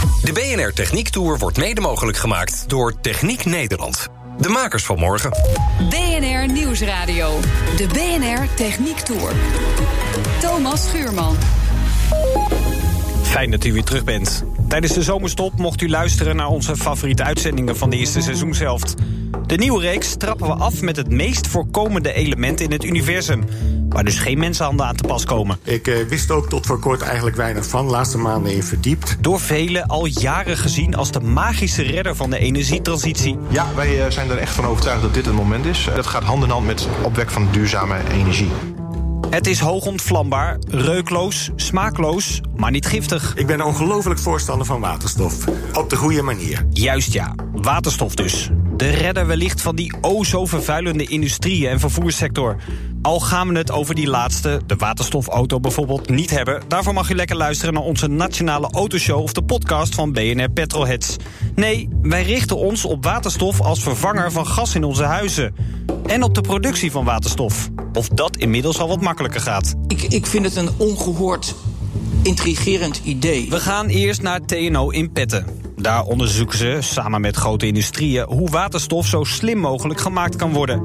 De BNR Techniek Tour wordt mede mogelijk gemaakt door Techniek Nederland. De makers van morgen. BNR Nieuwsradio. De BNR Techniek Tour. Thomas Schuurman. Fijn dat u weer terug bent. Tijdens de zomerstop mocht u luisteren naar onze favoriete uitzendingen van de eerste seizoenshelft. De nieuwe reeks trappen we af met het meest voorkomende element in het universum. Waar dus geen mensenhanden aan te pas komen. Ik eh, wist ook tot voor kort eigenlijk weinig van. Laatste maanden in verdiept. Door velen al jaren gezien als de magische redder van de energietransitie. Ja, wij eh, zijn er echt van overtuigd dat dit het moment is. Dat gaat hand in hand met opwek van duurzame energie. Het is hoog ontvlambaar, reukloos, smaakloos, maar niet giftig. Ik ben een ongelooflijk voorstander van waterstof. Op de goede manier. Juist ja, waterstof dus. De redder wellicht van die o zo vervuilende industrieën en vervoerssector. Al gaan we het over die laatste, de waterstofauto bijvoorbeeld, niet hebben. Daarvoor mag u lekker luisteren naar onze nationale autoshow of de podcast van BNR Petrolheads. Nee, wij richten ons op waterstof als vervanger van gas in onze huizen. En op de productie van waterstof. Of dat inmiddels al wat makkelijker gaat. Ik, ik vind het een ongehoord intrigerend idee. We gaan eerst naar TNO in Petten. Daar onderzoeken ze, samen met grote industrieën... hoe waterstof zo slim mogelijk gemaakt kan worden.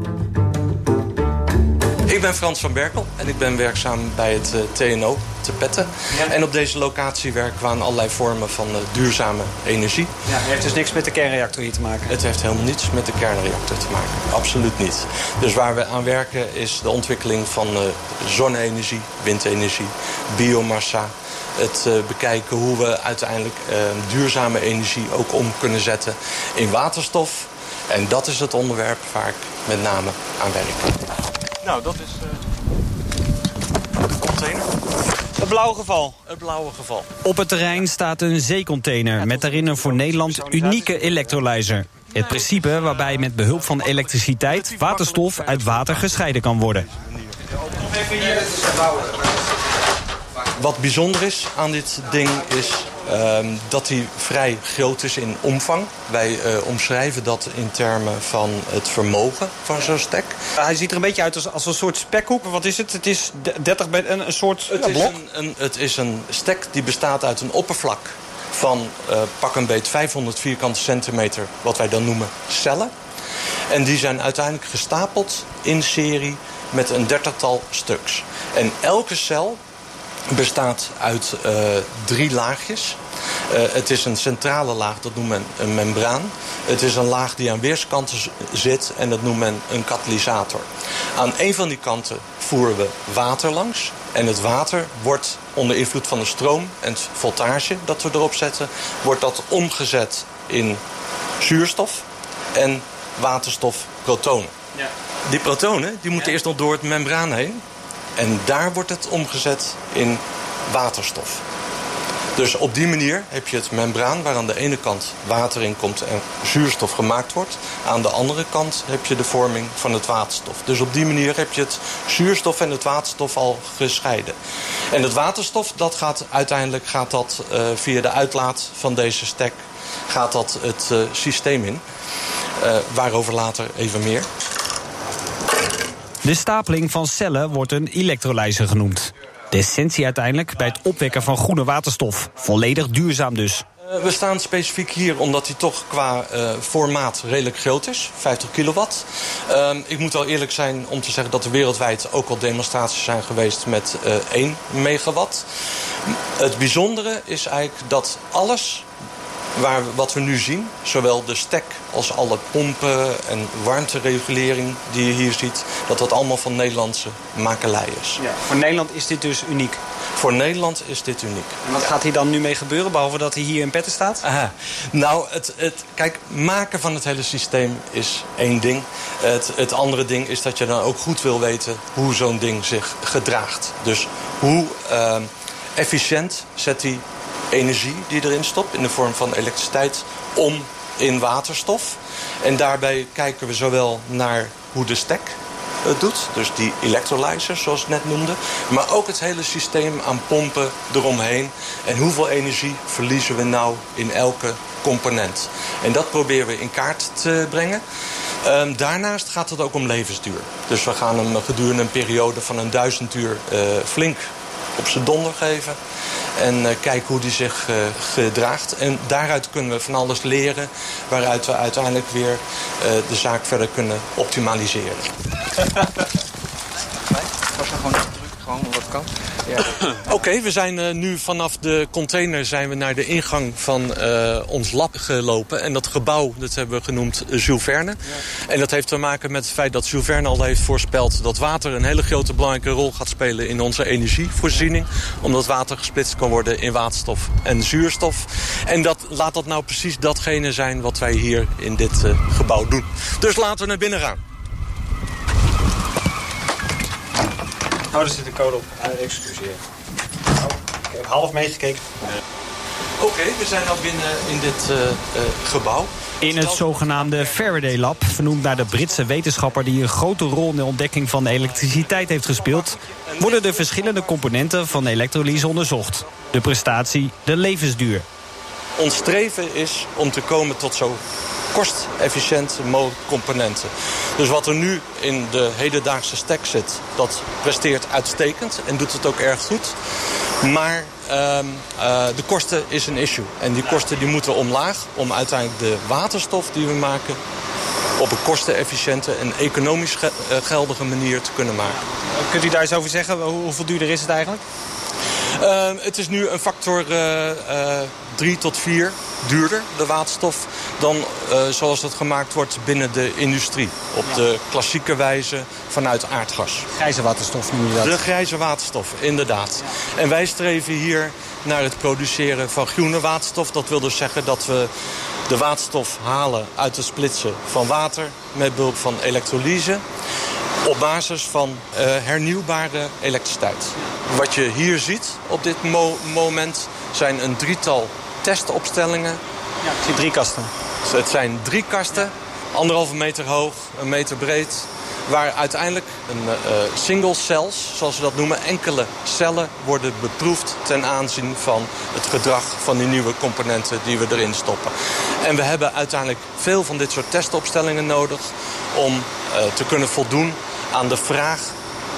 Ik ben Frans van Berkel en ik ben werkzaam bij het eh, TNO te Petten. En op deze locatie werken we aan allerlei vormen van eh, duurzame energie. Ja, het heeft dus niks met de kernreactor hier te maken. Het heeft helemaal niets met de kernreactor te maken. Absoluut niet. Dus waar we aan werken is de ontwikkeling van eh, zonne-energie, windenergie, biomassa. Het eh, bekijken hoe we uiteindelijk eh, duurzame energie ook om kunnen zetten in waterstof. En dat is het onderwerp waar ik met name aan werk. Nou, dat is de container. Het blauwe geval. Het blauwe geval. Op het terrein staat een zeecontainer met daarin een voor Nederland unieke elektrolyzer. Het principe waarbij met behulp van elektriciteit waterstof uit water gescheiden kan worden. Wat bijzonder is aan dit ding is ehm, dat hij vrij groot is in omvang. Wij eh, omschrijven dat in termen van het vermogen van zo'n stek. Hij ziet er een beetje uit als, als een soort spekhoek. Wat is het? Het is 30 bij een, een soort Het, ja, is blok. een, een, het is een stek die bestaat uit een oppervlak van eh, pak een beet 500 vierkante centimeter, wat wij dan noemen cellen. En die zijn uiteindelijk gestapeld in serie met een dertigtal stuks. En elke cel bestaat uit eh, drie laagjes. Eh, het is een centrale laag, dat noemt men een membraan. Het is een laag die aan weerskanten zit en dat noemt men een katalysator. Aan een van die kanten voeren we water langs. En het water wordt onder invloed van de stroom en het voltage dat we erop zetten... wordt dat omgezet in zuurstof en waterstofprotonen. Die protonen die moeten eerst nog door het membraan heen. En daar wordt het omgezet in waterstof. Dus op die manier heb je het membraan waar aan de ene kant water in komt en zuurstof gemaakt wordt. Aan de andere kant heb je de vorming van het waterstof. Dus op die manier heb je het zuurstof en het waterstof al gescheiden. En het waterstof dat gaat uiteindelijk gaat dat, eh, via de uitlaat van deze stek gaat dat het eh, systeem in. Eh, waarover later even meer. De stapeling van cellen wordt een elektrolyzer genoemd. De essentie uiteindelijk bij het opwekken van groene waterstof. Volledig duurzaam dus. Eh, We staan specifiek hier omdat hij toch qua eh, formaat redelijk groot is. 50 kilowatt. Ehm, ik moet wel eerlijk zijn om te zeggen dat er wereldwijd ook al demonstraties zijn geweest met eh 1 megawatt. Het bijzondere is eigenlijk dat alles waar, wat we nu zien, zowel de stek als alle pompen en warmteregulering die je hier ziet, dat dat allemaal van Nederlandse makelij is. Voor Nederland is dit dus uniek. Voor Nederland is dit uniek. En wat gaat hier dan nu mee gebeuren, behalve dat hij hier in petten staat? Aha. Nou, het, het, kijk, maken van het hele systeem is één ding. Het, het andere ding is dat je dan ook goed wil weten hoe zo'n ding zich gedraagt. Dus hoe ehm, efficiënt zet die energie die erin stopt in de vorm van elektriciteit om in waterstof. En daarbij kijken we zowel naar hoe de stek het doet. Dus die electrolyzers, zoals ik net noemde. Maar ook het hele systeem aan pompen eromheen. En hoeveel energie verliezen we nou in elke component. En dat proberen we in kaart te brengen. Um, daarnaast gaat het ook om levensduur. Dus we gaan hem gedurende een periode van een duizend uur uh, flink op zijn donder geven. En uh, kijken hoe die zich uh, gedraagt. En daaruit kunnen we van alles leren. Waaruit we uiteindelijk weer uh, de zaak verder kunnen optimaliseren. Er. Ja. Oké, okay, we zijn uh, nu vanaf de container zijn we naar de ingang van uh, ons lab gelopen. En dat gebouw, dat hebben we genoemd Jules Verne. Ja. En dat heeft te maken met het feit dat Jules Verne al heeft voorspeld... dat water een hele grote belangrijke rol gaat spelen in onze energievoorziening. Omdat water gesplitst kan worden in waterstof en zuurstof. En dat, laat dat nou precies datgene zijn wat wij hier in dit gebouw doen. Dus laten we naar binnen gaan. Oh, er zit een code op. Uh, excuseer. Oh, ik heb half meegekeken. Oké, okay, we zijn al binnen in dit uh, uh, gebouw. In het zogenaamde Faraday Lab, vernoemd naar de Britse wetenschapper... die een grote rol in de ontdekking van de elektriciteit heeft gespeeld... worden de verschillende componenten van de elektrolyse onderzocht. De prestatie, de levensduur. Ons streven is om te komen tot zo kostefficiënte componenten. Dus wat er nu in de hedendaagse stack zit, dat presteert uitstekend en doet het ook erg goed. Maar um, uh, de kosten is een issue. En die kosten die moeten omlaag om uiteindelijk de waterstof die we maken op een kostenefficiënte en economisch ge geldige manier te kunnen maken. Kunt u daar eens over zeggen? Hoeveel duurder is het eigenlijk? Uh, het is nu een factor uh, uh, 3 tot 4 duurder, de waterstof, dan uh, zoals het gemaakt wordt binnen de industrie. Op ja. de klassieke wijze vanuit aardgas. Grijze waterstof noem je dat? De grijze waterstof, inderdaad. Ja. En wij streven hier naar het produceren van groene waterstof. Dat wil dus zeggen dat we de waterstof halen uit het splitsen van water... met behulp van elektrolyse op basis van uh, hernieuwbare elektriciteit. Wat je hier ziet op dit mo moment zijn een drietal testopstellingen. Ja, ik zie drie kasten. Dus het zijn drie kasten, anderhalve meter hoog, een meter breed. Waar uiteindelijk een uh, single cells, zoals we dat noemen, enkele cellen worden beproefd ten aanzien van het gedrag van die nieuwe componenten die we erin stoppen. En we hebben uiteindelijk veel van dit soort testopstellingen nodig om uh, te kunnen voldoen aan de vraag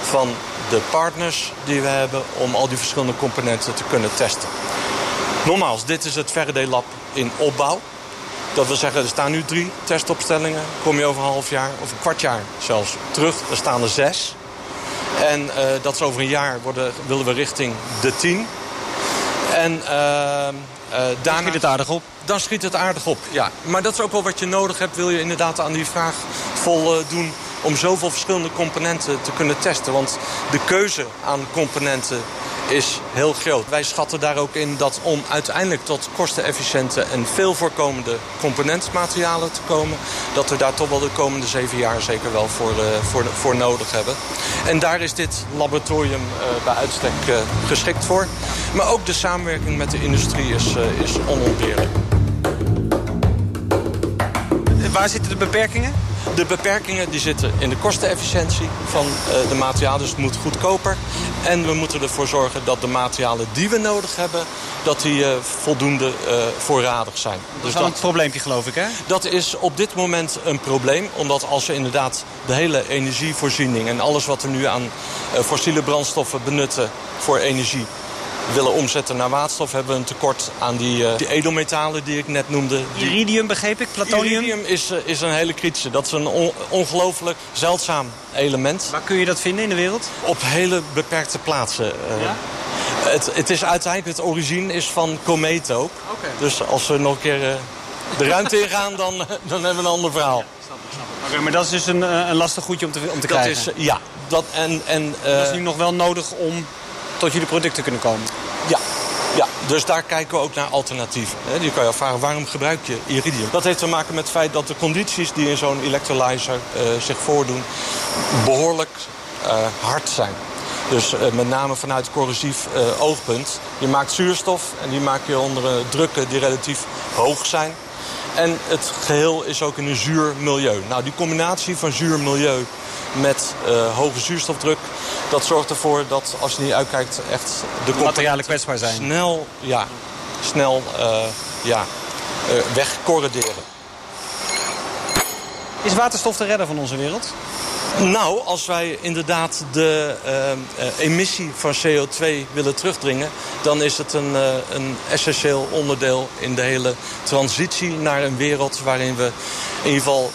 van de partners die we hebben om al die verschillende componenten te kunnen testen. Nogmaals, dit is het Faraday Lab in opbouw. Dat wil zeggen, er staan nu drie testopstellingen. Kom je over een half jaar of een kwart jaar zelfs terug, er staan er zes. En uh, dat is over een jaar worden, willen we richting de tien. En uh, uh, daarna schiet het aardig op. Dan schiet het aardig op, ja. Maar dat is ook wel wat je nodig hebt. Wil je inderdaad aan die vraag voldoen om zoveel verschillende componenten te kunnen testen. Want de keuze aan componenten is heel groot. Wij schatten daar ook in dat om uiteindelijk tot kostenefficiënte en veel voorkomende componentmaterialen te komen, dat we daar toch wel de komende zeven jaar zeker wel voor, uh, voor, voor nodig hebben. En daar is dit laboratorium uh, bij uitstek uh, geschikt voor. Maar ook de samenwerking met de industrie is, is onontbeerlijk. Waar zitten de beperkingen? De beperkingen die zitten in de kostenefficiëntie van uh, de materialen. Dus het moet goedkoper. En we moeten ervoor zorgen dat de materialen die we nodig hebben... dat die uh, voldoende uh, voorradig zijn. Dat is dus dat, een probleempje, geloof ik, hè? Dat is op dit moment een probleem. Omdat als we inderdaad de hele energievoorziening... en alles wat we nu aan fossiele brandstoffen benutten voor energie willen omzetten naar waterstof... hebben we een tekort aan die, uh, die edelmetalen die ik net noemde. Iridium begreep ik, plutonium? Iridium is, uh, is een hele kritische. Dat is een on ongelooflijk zeldzaam element. Waar kun je dat vinden in de wereld? Op hele beperkte plaatsen. Uh, ja? het, het is uiteindelijk, het origine is van kometen ook. Okay. Dus als we nog een keer de ruimte ingaan, dan, dan hebben we een ander verhaal. Oké, okay, maar dat is dus een, een lastig goedje om te, om te dat krijgen? Is, ja. Dat, en, en, dat is nu nog wel nodig om tot jullie producten kunnen komen? Ja, ja, dus daar kijken we ook naar alternatieven. Je kan je afvragen, waarom gebruik je iridium? Dat heeft te maken met het feit dat de condities die in zo'n electrolyzer uh, zich voordoen... behoorlijk uh, hard zijn. Dus uh, met name vanuit corrosief oogpunt. Je maakt zuurstof en die maak je onder drukken die relatief hoog zijn. En het geheel is ook in een zuur milieu. Nou, die combinatie van zuur milieu met uh, hoge zuurstofdruk... dat zorgt ervoor dat, als je niet uitkijkt, echt de materialen kwetsbaar zijn. Snel, ja, snel uh, ja, uh, wegcorrigeren. Is waterstof de redder van onze wereld? Nou, als wij inderdaad de uh, emissie van CO2 willen terugdringen... dan is het een, uh, een essentieel onderdeel in de hele transitie naar een wereld... waarin we in ieder geval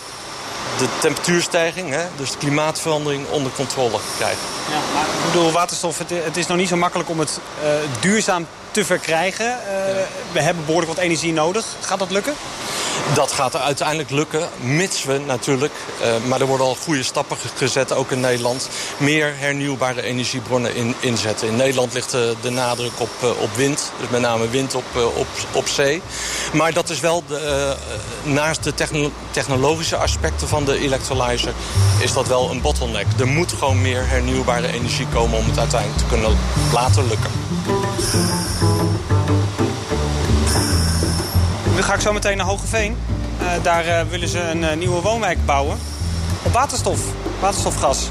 de temperatuurstijging, hè, dus de klimaatverandering, onder controle krijgen. Ja, maar ik bedoel, waterstof, het, het is nog niet zo makkelijk om het uh, duurzaam te verkrijgen. Uh, ja. We hebben behoorlijk wat energie nodig. Gaat dat lukken? Dat gaat er uiteindelijk lukken, mits we natuurlijk... Uh, maar er worden al goede stappen gezet, ook in Nederland... meer hernieuwbare energiebronnen in, inzetten. In Nederland ligt de, de nadruk op, uh, op wind, dus met name wind op, op, op zee. Maar dat is wel, de, naast de techno technologische aspecten van de electrolyzer... is dat wel een bottleneck. Er moet gewoon meer hernieuwbare energie komen om het uiteindelijk te kunnen laten lukken. Nu ga ik zo meteen naar Hogeveen. Uh, daar uh, willen ze een uh, nieuwe woonwijk bouwen. Op waterstof, waterstofgas.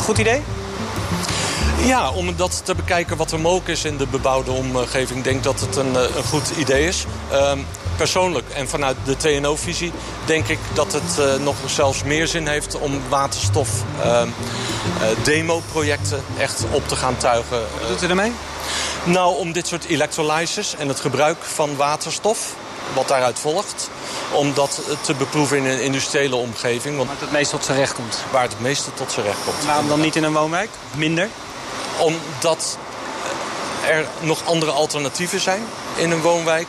Goed idee? Ja, om dat te bekijken wat er mogelijk is in de bebouwde omgeving... denk dat het een, een goed idee is. Ehm, persoonlijk en vanuit de TNO-visie denk ik dat het nog zelfs meer zin heeft... om waterstof ehm, echt op te gaan tuigen. Wat doet u ermee? Nou, om dit soort electrolyzers en het gebruik van waterstof wat daaruit volgt. Om dat te beproeven in een industriële omgeving. Want waar het het meest tot zijn recht komt. Waar het het meeste tot zijn recht komt. Waarom dan niet in een woonwijk? Minder? Omdat er nog andere alternatieven zijn in een woonwijk.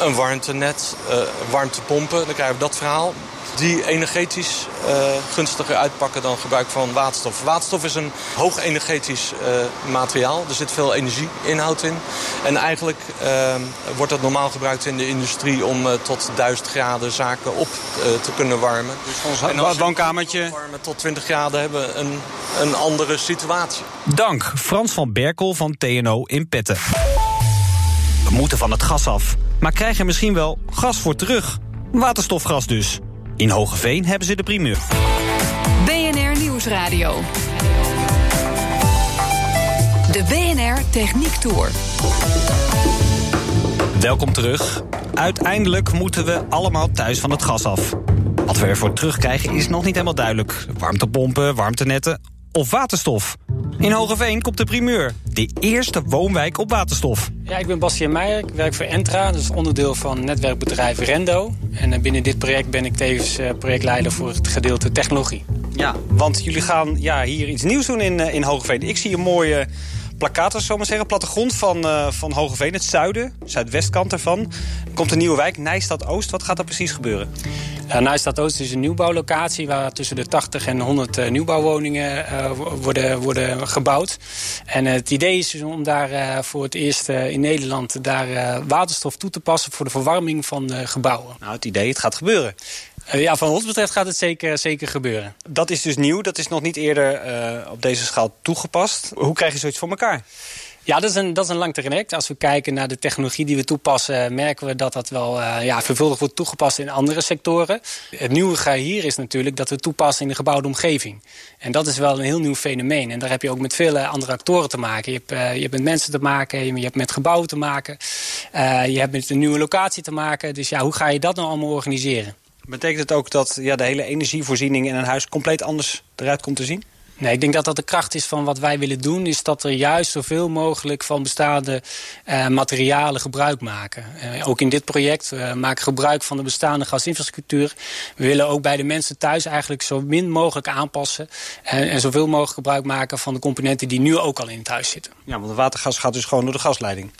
Een warmtenet, uh, warmtepompen, dan krijgen we dat verhaal die energetisch uh, gunstiger uitpakken dan gebruik van waterstof. Waterstof is een hoog energetisch uh, materiaal. Er zit veel energieinhoud in. En eigenlijk uh, wordt dat normaal gebruikt in de industrie om tot 1000 graden zaken op te kunnen warmen. Dus ons en als woonkamertje warmen tot 20 graden hebben we een, een andere situatie. Dank Frans van Berkel van TNO in Petten. We moeten van het gas af, maar krijgen misschien wel gas voor terug. Waterstofgas dus. In Hogeveen hebben ze de primeur. BNR Nieuwsradio. De BNR Techniek Tour. Welkom terug. Uiteindelijk moeten we allemaal thuis van het gas af. Wat we ervoor terugkrijgen is nog niet helemaal duidelijk. Warmtepompen, warmtenetten of waterstof. In Hogeveen komt de primeur. De eerste woonwijk op waterstof. Ja, ik ben Bastien Meijer. Ik werk voor Entra. Dat is onderdeel van netwerkbedrijf Rendo. En binnen dit project ben ik tevens projectleider voor het gedeelte technologie. Ja, want jullie gaan ja, hier iets nieuws doen in, in Hogeveen. Ik zie een mooie plakkaat, als maar zeggen, plattegrond van, uh, van Hogeveen, het zuiden, zuidwestkant ervan. Er komt een nieuwe wijk, Nijstad Oost. Wat gaat er precies gebeuren? Uh, Nijstad Oost is een nieuwbouwlocatie waar tussen de 80 en 100 uh, nieuwbouwwoningen worden, worden gebouwd. En het idee is dus om daar voor het eerst in Nederland daar waterstof toe te passen voor de verwarming van gebouwen. Nou, het idee, het gaat gebeuren. Ja, van ons betreft gaat het zeker, zeker gebeuren. Dat is dus nieuw. Dat is nog niet eerder uh, op deze schaal toegepast. Hoe krijg je zoiets voor elkaar? Ja, dat is, een, dat is een lang traject. Als we kijken naar de technologie die we toepassen... merken we dat dat wel uh, ja, vervuldig wordt toegepast in andere sectoren. Het nieuwe hier is natuurlijk dat we toepassen in de gebouwde omgeving. En dat is wel een heel nieuw fenomeen. En daar heb je ook met vele andere actoren te maken. Je hebt, uh, je hebt met mensen te maken, je hebt met gebouwen te maken. Uh, je hebt met een nieuwe locatie te maken. Dus ja, hoe ga je dat nou allemaal organiseren? Betekent het ook dat ja, de hele energievoorziening in een huis compleet anders eruit komt te zien? Nee, ik denk dat dat de kracht is van wat wij willen doen... is dat er juist zoveel mogelijk van bestaande uh, materialen gebruik maken. Uh, ook in dit project uh, maken gebruik van de bestaande gasinfrastructuur. We willen ook bij de mensen thuis eigenlijk zo min mogelijk aanpassen... en, en zoveel mogelijk gebruik maken van de componenten die nu ook al in het huis zitten. Ja, want het watergas gaat dus gewoon door de gasleiding.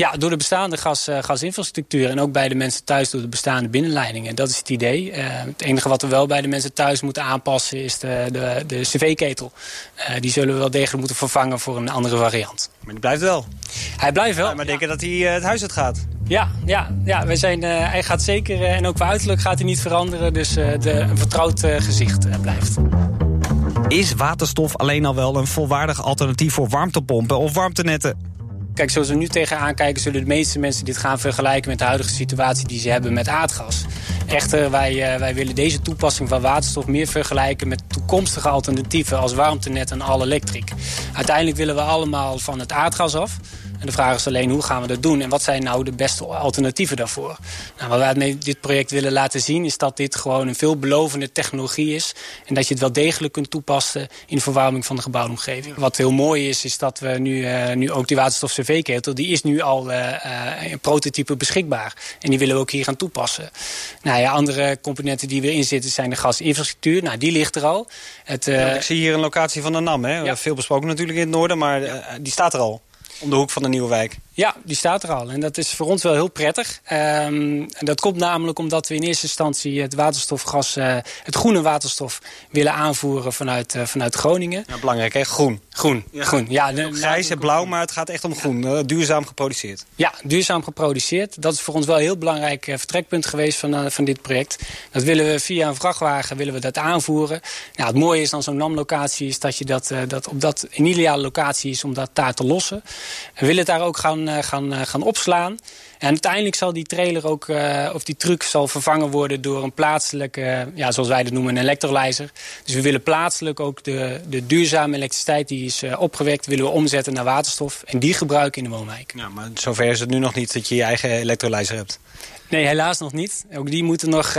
Ja, door de bestaande gas, uh, gasinfrastructuur. En ook bij de mensen thuis door de bestaande binnenleidingen. Dat is het idee. Uh, het enige wat we wel bij de mensen thuis moeten aanpassen... is de, de, de cv-ketel. Uh, die zullen we wel degelijk moeten vervangen voor een andere variant. Maar die blijft wel? Hij blijft wel. Ja, maar denken dat hij het huis uit gaat? Ja, ja, ja wij zijn, hij gaat zeker... en ook qua uiterlijk gaat hij niet veranderen. Dus de, een vertrouwd gezicht blijft. Is waterstof alleen al wel een volwaardig alternatief voor warmtepompen of warmtenetten? Kijk, zoals we nu tegenaan kijken... zullen de meeste mensen dit gaan vergelijken met de huidige situatie die ze hebben met aardgas. Echter, wij, wij willen deze toepassing van waterstof meer vergelijken met toekomstige alternatieven als warmtenet en all electric. Uiteindelijk willen we allemaal van het aardgas af. En de vraag is alleen hoe gaan we dat doen en wat zijn nou de beste alternatieven daarvoor. Nou, wat wij met dit project willen laten zien is dat dit gewoon een veelbelovende technologie is. En dat je het wel degelijk kunt toepassen in de verwarming van de gebouwde omgeving. Wat heel mooi is, is dat we nu, uh, nu ook die waterstof CV-ketel, die is nu al uh, uh, in prototype beschikbaar. En die willen we ook hier gaan toepassen. Nou ja, andere componenten die erin zitten zijn de gasinfrastructuur. Nou, die ligt er al. Het, ja, ik zie hier een locatie van de NAM, hè? Ja. Veel besproken natuurlijk in het noorden, maar die staat er al. Om de hoek van de Nieuwe Wijk. Ja, die staat er al. En dat is voor ons wel heel prettig. Um, en dat komt namelijk omdat we in eerste instantie het waterstofgas, uh, het groene waterstof, willen aanvoeren vanuit, uh, vanuit Groningen. Ja, belangrijk, hè? Groen. Groen. Ja. groen. Ja, de, Grijs en blauw, maar het gaat echt om groen. Ja. duurzaam geproduceerd. Ja, duurzaam geproduceerd. Dat is voor ons wel een heel belangrijk uh, vertrekpunt geweest van, van dit project. Dat willen we via een vrachtwagen willen we dat aanvoeren. Nou, het mooie is dan zo'n NAM-locatie is dat je dat, dat op dat een ideale locatie is om dat daar te lossen. We willen het daar ook gaan, gaan, gaan opslaan. En uiteindelijk zal die trailer ook, uh, of die truck zal vervangen worden door een plaatselijke, ja, zoals wij dat noemen, een electrolyzer. Dus we willen plaatselijk ook de, de duurzame elektriciteit die is uh, opgewekt, willen we omzetten naar waterstof. En die gebruiken in de woonwijk. Ja, maar zover is het nu nog niet dat je je eigen electrolyzer hebt. Nee, helaas nog niet. Ook die moeten nog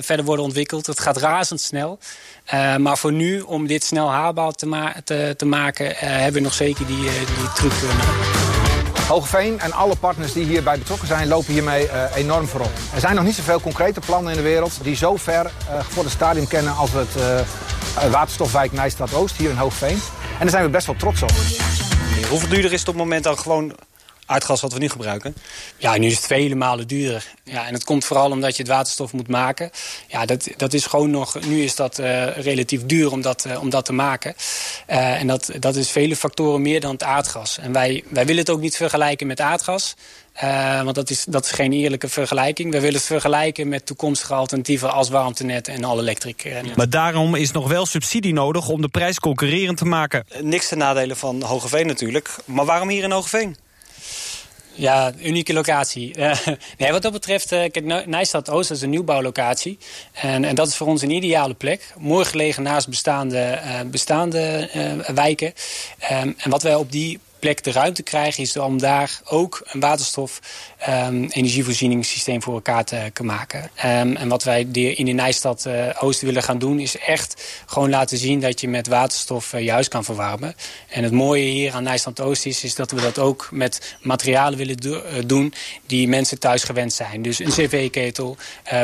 verder worden ontwikkeld. Het gaat razendsnel. Maar voor nu, om dit snel haalbaar te, ma te, te maken, hebben we nog zeker die, die truc nodig. Hogeveen en alle partners die hierbij betrokken zijn, lopen hiermee uh, enorm voorop. Er zijn nog niet zoveel concrete plannen in de wereld die zo ver uh, voor het stadium kennen als het uh, waterstofwijk Nijstad Oost hier in Hoogveen. En daar zijn we best wel trots op. Hoeveel duurder is het op het moment dan gewoon aardgas wat we nu gebruiken? Ja, nu is het vele malen duurder. Ja, en het komt vooral omdat je het waterstof moet maken. Ja, dat, dat is gewoon nog... Nu is dat uh, relatief duur om dat, uh, om dat te maken. Uh, en dat, dat is vele factoren meer dan het aardgas. En wij, wij willen het ook niet vergelijken met aardgas. Uh, want dat is, dat is geen eerlijke vergelijking. We willen het vergelijken met toekomstige alternatieven als warmtenet en all electric. Uh, maar daarom is nog wel subsidie nodig om de prijs concurrerend te maken. Niks ten nadele van Hogeveen natuurlijk. Maar waarom hier in Hogeveen? Ja, unieke locatie. Nee, wat dat betreft, kijk, Nijstad Oost is een nieuwbouwlocatie. En, en dat is voor ons een ideale plek. Mooi gelegen naast bestaande, uh, bestaande wijken. Um, en wat wij op die plek de ruimte krijgen... is om daar ook een waterstof um, energievoorzieningssysteem voor elkaar te kunnen maken. Um, en wat wij in de Nijstad uh, Oosten willen gaan doen... is echt gewoon laten zien dat je met waterstof uh, je huis kan verwarmen. En het mooie hier aan Nijstad Oost is, is dat we dat ook met materialen willen uh, doen... die mensen thuis gewend zijn. Dus een cv-ketel,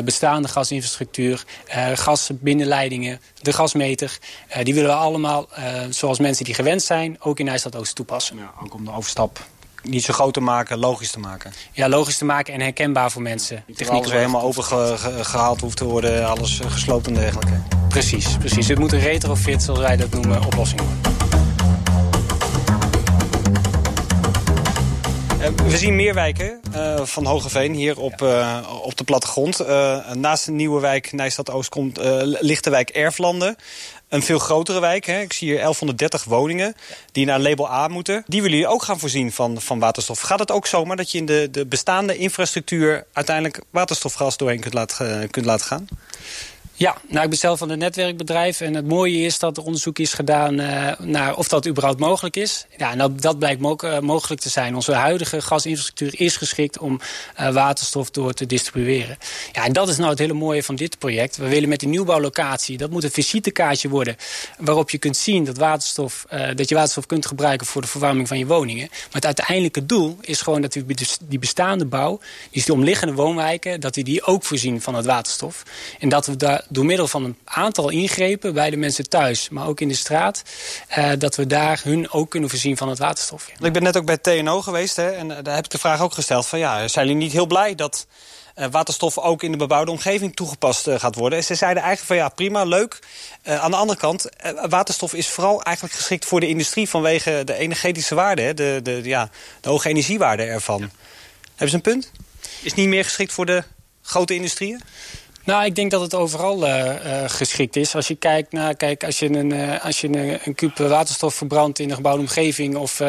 bestaande gasinfrastructuur, gasbinnenleidingen... de gasmeter, die willen we allemaal, zoals mensen die gewend zijn... ook in Nijstad Oost toepassen. Ja, ook om de overstap niet zo groot te maken, logisch te maken. Ja, logisch te maken en herkenbaar voor mensen. Techniek is helemaal overgehaald hoeft te worden, alles gesloopt en dergelijke. Precies, precies. Het moet een retrofit, zoals wij dat noemen, oplossing worden. We zien meer wijken uh, van Hogeveen hier op, uh, op de plattegrond. Uh, naast de nieuwe wijk Nijstad-Oost komt ligt de wijk Erflanden. Een veel grotere wijk. Hè. Ik zie hier 1130 woningen die naar label A moeten. Die willen jullie ook gaan voorzien van, van waterstof. Gaat het ook zomaar dat je in de, de bestaande infrastructuur... uiteindelijk waterstofgas doorheen kunt laten, kunt laten gaan? Ja, nou, ik ben zelf van een netwerkbedrijf. En het mooie is dat er onderzoek is gedaan uh, naar of dat überhaupt mogelijk is. Ja, en dat, blijkt mo uh, mogelijk te zijn. Onze huidige gasinfrastructuur is geschikt om uh, waterstof door te distribueren. Ja, en dat is nou het hele mooie van dit project. We willen met die nieuwbouwlocatie, dat moet een visitekaartje worden... waarop je kunt zien dat, waterstof, dat je waterstof kunt gebruiken voor de verwarming van je woningen. Maar het uiteindelijke doel is gewoon dat we die bestaande bouw... die de omliggende woonwijken, dat we die ook voorzien van het waterstof. En dat we daar door middel van een aantal ingrepen bij de mensen thuis, maar ook in de straat, uh, dat we daar hun ook kunnen voorzien van het waterstof. Ik ben net ook bij TNO geweest hè, en daar heb ik de vraag ook gesteld van ja, zijn jullie niet heel blij dat uh, waterstof ook in de bebouwde omgeving toegepast uh, gaat worden. En ze zeiden eigenlijk van ja, prima, leuk. Uh, aan de andere kant, waterstof is vooral eigenlijk geschikt voor de industrie... vanwege de energetische waarde, hè, de, de, ja, de hoge energiewaarde ervan. Ja. Hebben ze een punt? Is niet meer geschikt voor de grote industrieën? Nou, ik denk dat het overal uh, uh, geschikt is. Als je kijkt naar, kijk, als je een, uh, als je een, een waterstof verbrandt in een gebouwde omgeving of,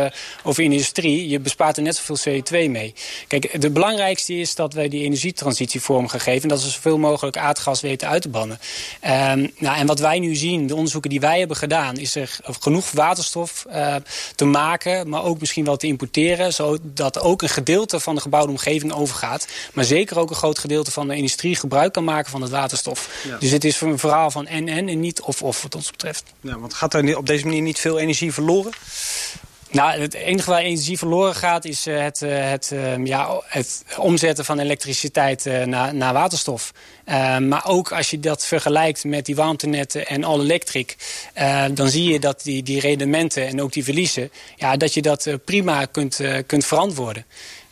of in de industrie, je bespaart er net zoveel CO2 mee. Kijk, het belangrijkste is dat wij die energietransitie vorm geven. En dat we zoveel mogelijk aardgas weten uit te bannen. Um, nou, en wat wij nu zien, de onderzoeken die wij hebben gedaan, is er genoeg waterstof te maken, maar ook misschien wel te importeren, zodat ook een gedeelte van de gebouwde omgeving overgaat. Maar zeker ook een groot gedeelte van de industrie gebruik kan maken van het waterstof. Ja. Dus het is een verhaal van en-en en niet of-of wat ons betreft. Ja, want gaat er op deze manier niet veel energie verloren? Nou, het enige waar energie verloren gaat is het, het, ja, het omzetten van elektriciteit naar, naar waterstof. Uh, maar ook als je dat vergelijkt met die warmtenetten en all electric... Uh, dan zie je dat die, die rendementen en ook die verliezen... Ja, dat je dat prima kunt, kunt verantwoorden.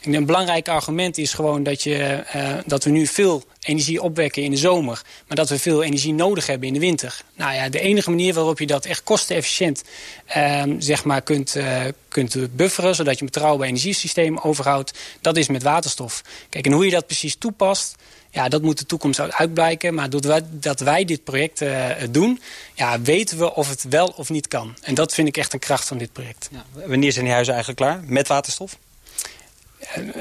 En een belangrijk argument is gewoon dat, je, uh, dat we nu veel energie opwekken in de zomer... maar dat we veel energie nodig hebben in de winter. Nou ja, de enige manier waarop je dat echt kostenefficiënt uh, zeg maar kunt, uh, kunt bufferen... zodat je een betrouwbaar energiesysteem overhoudt, dat is met waterstof. Kijk, en hoe je dat precies toepast... Ja, dat moet de toekomst uitblijken. Maar doordat wij, dit project uh, doen, ja, weten we of het wel of niet kan. En dat vind ik echt een kracht van dit project. Ja, wanneer zijn die huizen eigenlijk klaar met waterstof?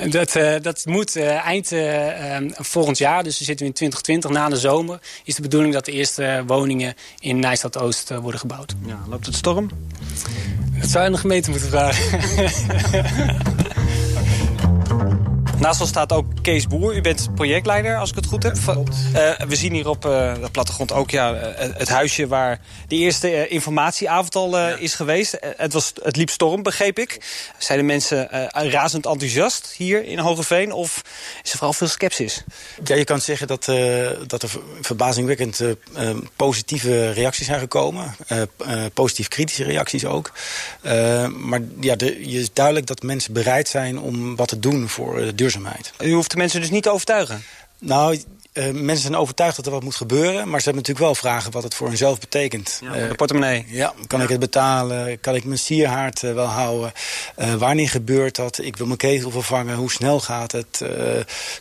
Dat, uh, dat moet uh, eind uh, volgend jaar, dus we zitten in 2020, na de zomer... is de bedoeling dat de eerste woningen in Nijstad-Oost worden gebouwd. Ja, loopt het storm? Dat zou je aan de gemeente moeten vragen. Naast ons staat ook Kees Boer. U bent projectleider, als ik het goed heb. Uh, we zien hier op uh, de plattegrond ook ja, het huisje waar de eerste informatieavond al ja. is geweest. het, was, het liep storm, begreep ik. Zijn de mensen razend enthousiast hier in Hogeveen? Of is er vooral veel sceptisch? Ja, je kan zeggen dat, dat er verbazingwekkend positieve reacties zijn gekomen. positief kritische reacties ook. maar ja, de, je is duidelijk dat mensen bereid zijn om wat te doen voor de duurzaamheid. U hoeft de mensen dus niet te overtuigen? Nou, uh, mensen zijn overtuigd dat er wat moet gebeuren... maar ze hebben natuurlijk wel vragen wat het voor hunzelf betekent. Ja, uh, de portemonnee. Ja, kan ja. ik het betalen? Kan ik mijn sierhaard uh, wel houden? wanneer gebeurt dat? Ik wil mijn ketel vervangen. Hoe snel gaat het?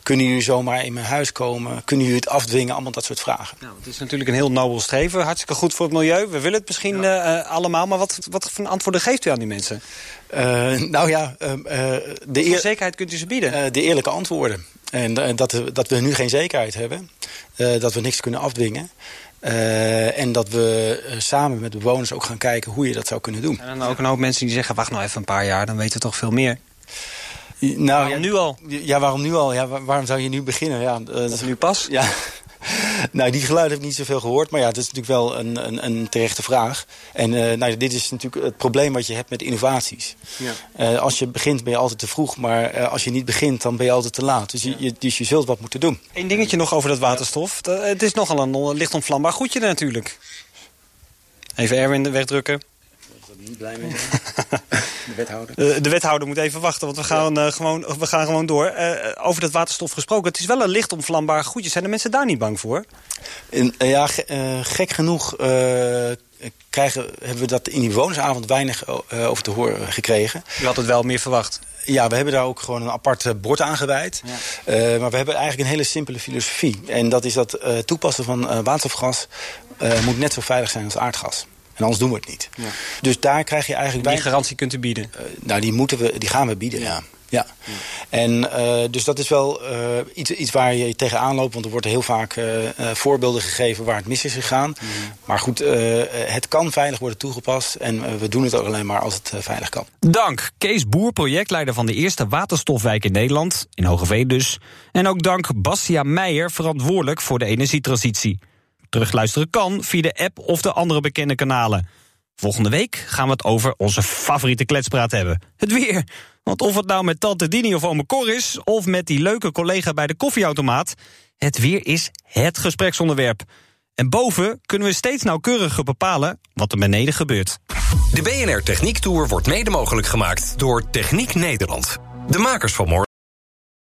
kunnen jullie zomaar in mijn huis komen? Kunnen jullie het afdwingen? Allemaal dat soort vragen. Nou, het is natuurlijk een heel nobel streven. Hartstikke goed voor het milieu. We willen het misschien ja. allemaal. Maar wat, wat voor antwoorden geeft u aan die mensen? Nou ja... de eer... zekerheid kunt u ze bieden? de eerlijke antwoorden. En dat, dat we nu geen zekerheid hebben. Dat we niks kunnen afdwingen. Uh, en dat we samen met bewoners ook gaan kijken hoe je dat zou kunnen doen. En dan ook een hoop mensen die zeggen, wacht nou even een paar jaar, dan weten we toch veel meer. Nou, waarom ja, nu al? Ja, waarom nu al? Ja, waarom zou je nu beginnen? Ja, dat is nu pas? Ja. Nou, die geluiden heb ik niet zoveel gehoord. Maar ja, het is natuurlijk wel een, een, een terechte vraag. En uh, nou, dit is natuurlijk het probleem wat je hebt met innovaties. Ja. Uh, als je begint ben je altijd te vroeg. Maar uh, als je niet begint, dan ben je altijd te laat. Dus, ja. je, dus je zult wat moeten doen. Eén dingetje nog over dat waterstof. Het is nogal een licht ontvlambaar goedje natuurlijk. Even Erwin wegdrukken niet blij mee zijn. De wethouder. De, de, wethouder moet even wachten, want we gaan, uh, gewoon, we gaan gewoon door. Uh, over dat waterstof gesproken, het is wel een licht onvlambaar goedje. Zijn de mensen daar niet bang voor? In, uh, ja, gek genoeg krijgen, hebben we dat in die wonersavond weinig over te horen gekregen. U had het wel meer verwacht? Ja, we hebben daar ook gewoon een apart bord aan gewijd. Ja. Uh, maar we hebben eigenlijk een hele simpele filosofie. En dat is dat uh, toepassen van uh, waterstofgas moet net zo veilig zijn als aardgas. En anders doen we het niet. Ja. Dus daar krijg je eigenlijk... Die garantie kunt u bieden? Uh, nou, die, moeten we, die gaan we bieden, ja. ja. ja. En uh, dus dat is wel uh, iets, iets waar je tegenaan loopt. Want er worden heel vaak voorbeelden gegeven waar het mis is gegaan. Mm. Maar goed, het kan veilig worden toegepast. En we doen het ook alleen maar als het veilig kan. Dank Kees Boer, projectleider van de eerste waterstofwijk in Nederland. In Hogeveen dus. En ook dank Bastia Meijer, verantwoordelijk voor de energietransitie. Terugluisteren kan via de app of de andere bekende kanalen. Volgende week gaan we het over onze favoriete kletspraat hebben. Het weer. Want of het nou met tante Dini of ome Cor is... of met die leuke collega bij de koffieautomaat... het weer is het gespreksonderwerp. En boven kunnen we steeds nauwkeuriger bepalen wat er beneden gebeurt. De BNR Techniek Tour wordt mede mogelijk gemaakt door Techniek Nederland. De makers van morgen.